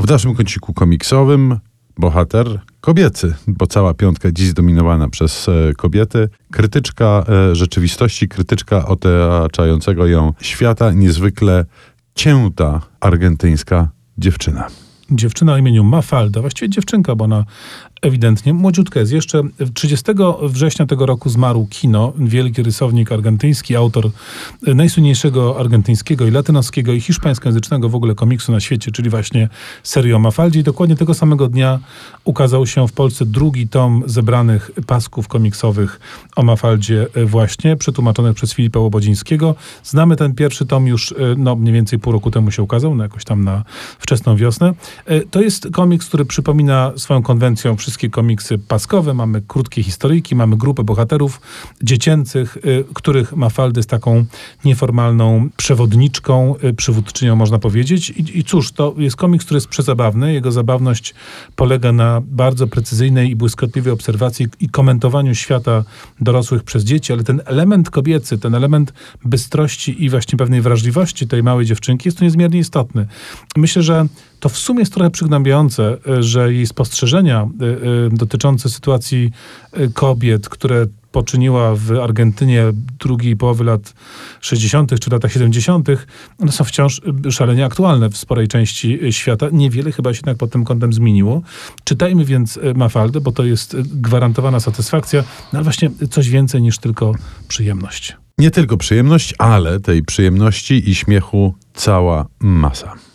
W naszym kąciku komiksowym bohater kobiecy, bo cała piątka dziś zdominowana przez e, kobiety. Krytyczka e, rzeczywistości, krytyczka otaczającego ją świata, niezwykle cięta argentyńska dziewczyna. Dziewczyna o imieniu Mafalda, właściwie dziewczynka, bo ona ewidentnie młodziutka jest. Jeszcze 30 września tego roku zmarł Kino, wielki rysownik argentyński, autor najsłynniejszego argentyńskiego i latynoskiego i hiszpańskojęzycznego w ogóle komiksu na świecie, czyli właśnie serii o Mafaldzie. I dokładnie tego samego dnia ukazał się w Polsce drugi tom zebranych pasków komiksowych o Mafaldzie właśnie, przetłumaczonych przez Filipa Łobodzińskiego. Znamy ten pierwszy tom już, no mniej więcej pół roku temu się ukazał, no jakoś tam na wczesną wiosnę. To jest komiks, który przypomina swoją konwencją wszystkie komiksy paskowe, mamy krótkie historyjki, mamy grupę bohaterów dziecięcych, y, których Mafalda jest taką nieformalną przewodniczką, y, przywódczynią, można powiedzieć. I, I cóż, to jest komiks, który jest przezabawny. Jego zabawność polega na bardzo precyzyjnej i błyskotliwej obserwacji i komentowaniu świata dorosłych przez dzieci, ale ten element kobiecy, ten element bystrości i właśnie pewnej wrażliwości tej małej dziewczynki jest tu niezmiernie istotny. Myślę, że to w sumie jest trochę przygnębiające, y, że jej spostrzeżenia dotyczące sytuacji kobiet, które poczyniła w Argentynie drugiej połowy lat 60. czy latach 70., one są wciąż szalenie aktualne w sporej części świata. Niewiele chyba się jednak pod tym kątem zmieniło. Czytajmy więc Mafaldę, bo to jest gwarantowana satysfakcja, no ale właśnie coś więcej niż tylko przyjemność. Nie tylko przyjemność, ale tej przyjemności i śmiechu cała masa.